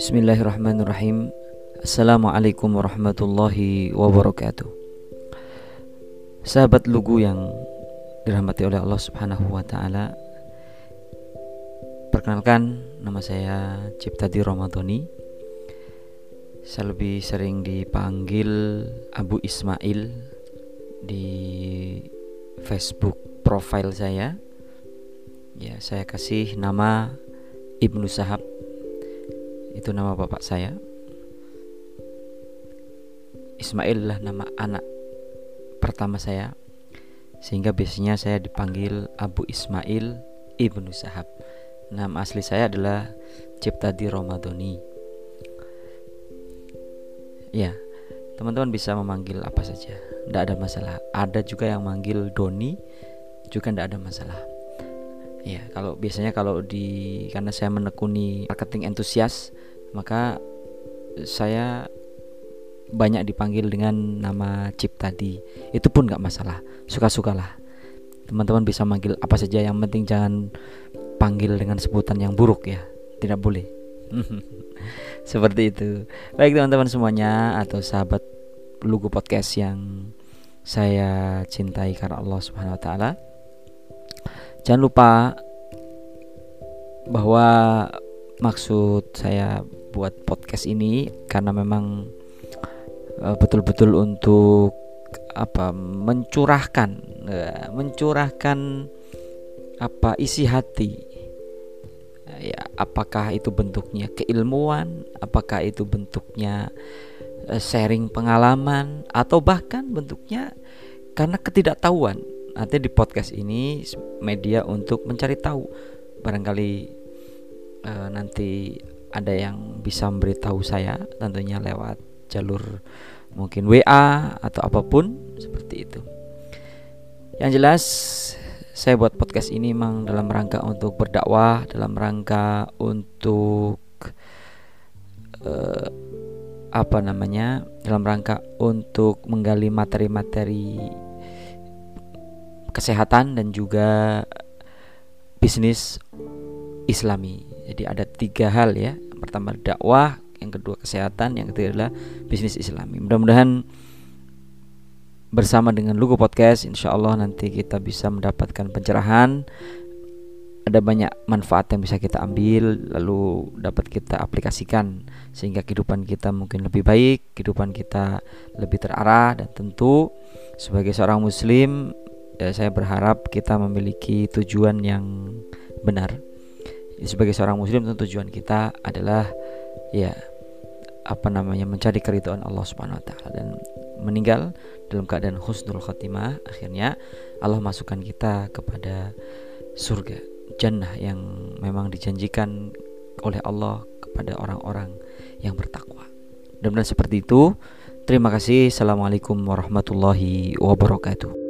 Bismillahirrahmanirrahim. Assalamualaikum warahmatullahi wabarakatuh. Sahabat lugu yang dirahmati oleh Allah subhanahu wa ta'ala Perkenalkan nama saya Ciptadi Ramadhani. Saya lebih sering dipanggil Abu Ismail Di Facebook profile saya Ya saya kasih nama Ibnu Sahab. Itu nama bapak saya. Ismail lah nama anak pertama saya. Sehingga biasanya saya dipanggil Abu Ismail Ibnu Sahab. Nama asli saya adalah Ciptadi Romadoni ya teman-teman bisa memanggil apa saja. Tidak ada masalah. Ada juga yang manggil Doni juga tidak ada masalah Ya, kalau biasanya kalau di karena saya menekuni marketing entusias, maka saya banyak dipanggil dengan nama chip tadi. Itu pun nggak masalah, suka-sukalah. Teman-teman bisa manggil apa saja, yang penting jangan panggil dengan sebutan yang buruk ya, tidak boleh. Seperti itu. Baik teman-teman semuanya atau sahabat Lugu Podcast yang saya cintai karena Allah Subhanahu wa taala. Jangan lupa bahwa maksud saya buat podcast ini karena memang uh, betul-betul untuk apa mencurahkan uh, mencurahkan apa isi hati. Ya apakah itu bentuknya keilmuan apakah itu bentuknya uh, sharing pengalaman atau bahkan bentuknya karena ketidaktahuan Artinya di podcast ini media untuk mencari tahu. Barangkali uh, nanti ada yang bisa memberitahu saya tentunya lewat jalur mungkin WA atau apa pun seperti itu. Yang jelas saya buat podcast ini memang dalam rangka untuk berdakwah, dalam rangka untuk uh, apa namanya? dalam rangka untuk menggali materi-materi kesehatan dan juga bisnis islami. Jadi ada tiga hal ya. Yang pertama dakwah. Yang kedua kesehatan. Yang ketiga adalah bisnis islami. Mudah-mudahan bersama dengan Lugu Podcast insya Allah nanti kita bisa mendapatkan pencerahan. Ada banyak manfaat yang bisa kita ambil lalu dapat kita aplikasikan sehingga kehidupan kita mungkin lebih baik kehidupan kita lebih terarah dan tentu. Sebagai seorang muslim ya saya berharap kita memiliki tujuan yang benar sebagai seorang muslim tentu tujuan kita adalah ya apa namanya mencari keridhaan Allah Subhanahu wa taala dan meninggal dalam keadaan husnul khatimah akhirnya Allah masukkan kita kepada surga jannah yang memang dijanjikan oleh Allah kepada orang-orang yang bertakwa. Dan seperti itu. Terima kasih. Assalamualaikum warahmatullahi wabarakatuh.